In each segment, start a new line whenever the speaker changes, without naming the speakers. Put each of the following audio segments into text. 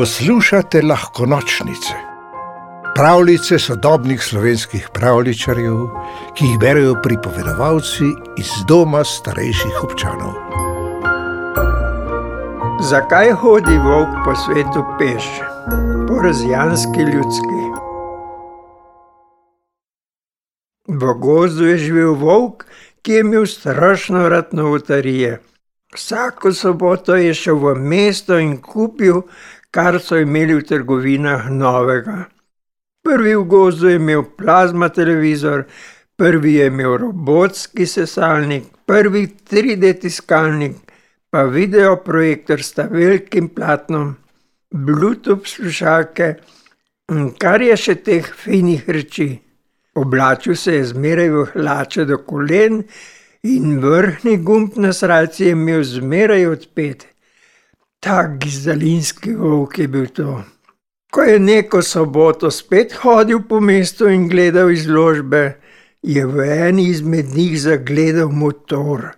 Poslušate lahko nočnice, pravljice sodobnih slovenskih pravličarjev, ki jih berijo pripovedovalci iz doma starejših občanov.
Zakaj hodi volk po svetu peš, po razjanski ljudski? V gozdu je živel volk, ki je imel strašno rad novotarije. Vsako soboto je šel v mesto in kupil, kar so imeli v trgovinah novega. Prvi v gozdu je imel plazma televizor, prvi je imel robotski sesalnik, prvi 3D tiskalnik, pa videoprojektor s velikim platnom, Bluetooth slušalke in kar je še teh finih reči. Oblačil se je zmeraj v hlače do kolen in vrhni gumb na srajci je imel zmeraj odpet. Tak gizalinski volk je bil to. Ko je neko soboto spet hodil po mestu in gledal izložbe, je v eni izmed njih zagledal motor.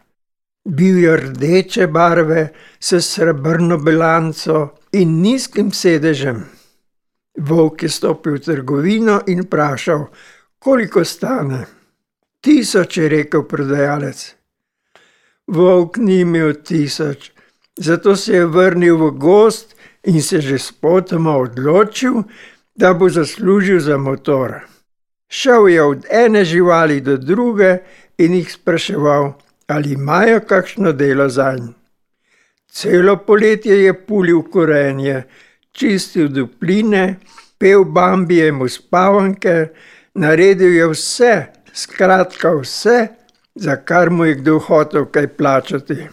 Bil je rdeče barve, s srebrno bilanco in nizkim sedežem. Volk je stopil v trgovino in vprašal, koliko stane. Tisoč je rekel prodajalec. Volk ni imel tisoč, zato se je vrnil v gost in se že spotoma odločil, da bo zaslužil za motor. Šel je od ene živali do druge in jih spraševal, ali imajo kakšno delo za njim. Celo poletje je pulil korenje, čistil dupline, pel bambijemu spavanke, naredil je vse, skratka vse, za kar mu je kdo hotel kaj plačati.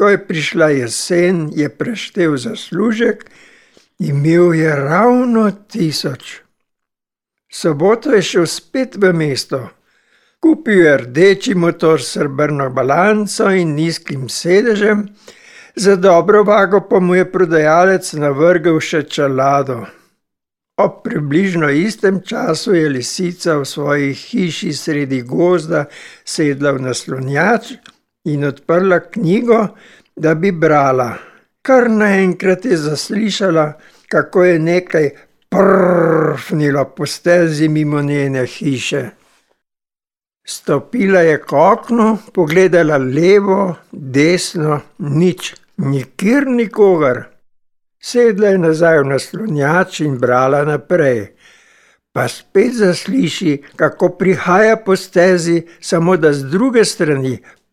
Ko je prišla jesen, je preštel zaslužek, imel je ravno tisoč. Soboto je šel spet v mesto. Kupil je rdeči motor s srebrno balanco in nizkim sedežem, za dobro vago pa mu je prodajalec navrgel še čelado. Ob približno istem času je lisica v svoji hiši sredi gozda sedla v naslonjač in odprla knjigo, da bi brala. Kar naenkrat je zaslišala, kako je nekaj prfnilo po stezi mimo njene hiše. Stopila je k oknu, pogledala levo, desno, nič, nikjer nikogar. Sedla je nazaj v naslonjač in brala naprej. Pa spet zasliši, kako prihaja po stezi, samo da z druge strani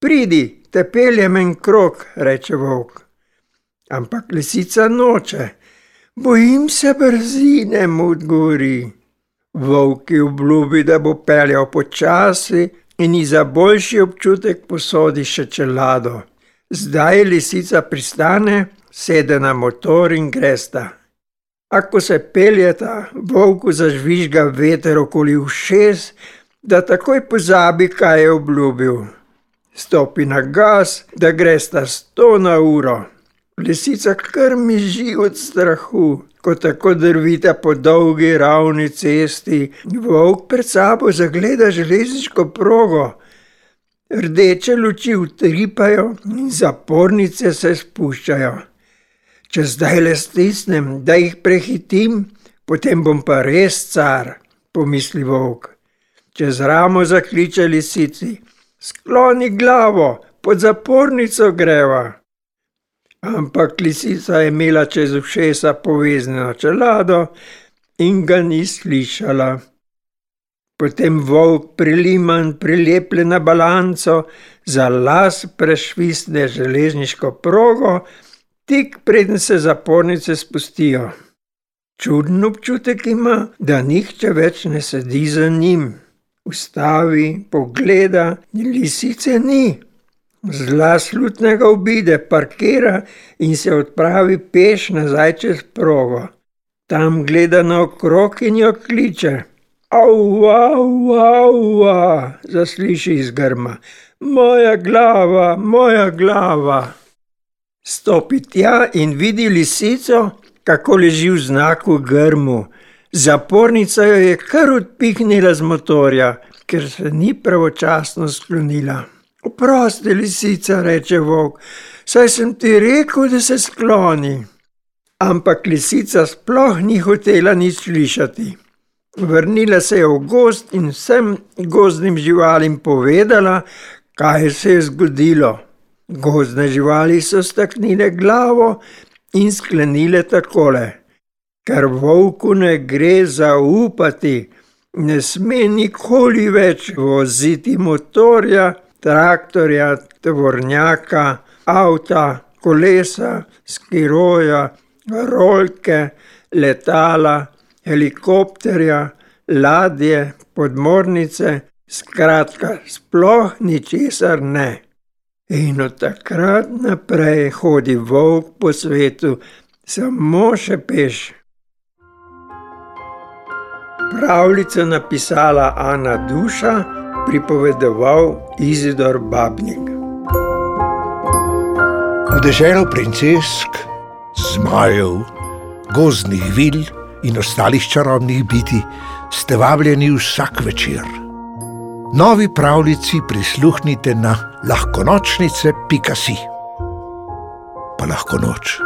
Pridi, te peljem en krok, reče volk. Ampak lisica noče. Bojim se brzine, mu odgovori. Volk je obljubi, da bo peljal počasi in ji za boljši občutek posodi še čelado. Zdaj lisica pristane, sede na motor in gresta. Ako se peljeta, volku zažvižga veter okoli ušes, da takoj pozabi, kaj je obljubil stopi na gas, da gre sta sto na uro. Lisica kar miži od strahu, ko tako drvita po dolgi ravni cesti, volk pred sabo zagleda železniško progo. Rdeče luči utripajo in zapornice se spuščajo. Če zdaj le stisnem, da jih prehitim, potem bom pa res car, pomisli volk. Čez ramo zakliče lisici. Skloni glavo, pod zapornico greva. Ampak lisica je imela čez ušesa povezano čelado in ga ni slišala. Potem volk priliman prilepljen na balanco, za las prešvisne železniško progo, tik preden se zapornice spustijo. Čuden občutek ima, da nihče več ne sedi za njim ustavi, pogleda, lisice ni. Zla slutnega obide, parkira in se odpravi peš nazaj čez progo. Tam gleda na okrog in jo kliče. Ava, ava, zasliši iz grma. Moja glava, moja glava. Stopi tja in vidi lisico, kako leži v znaku grmu. Zapornica jo je kar odpihnila z motorja, ker se ni pravočasno sklonila. Oprosti, lisica, reče volk, saj sem ti rekel, da se skloni. Ampak lisica sploh ni hotela nič slišati. Vrnila se je v gost in vsem gozdnim živalim povedala, kaj se je zgodilo. Gozdne živali so staknile glavo in sklenile takole: Ker volku ne gre zaupati, ne sme nikoli več voziti motorja, traktorja, tovornjaka, avta, kolesa, skiroja, rolke, letala, helikopterja, ladje, podmornice, skratka, sploh ničesar ne. In od takrat naprej hodi volk po svetu, samo še peš. Pravljico napisala Ana Duša, pripovedoval Izidor Babnik.
V deželo princesk, zmajev, gozdnih vil in ostalih čarobnih biti ste vabljeni vsak večer. Novi pravljici prisluhnite na lahkonočnice.si. Pa lahko noč.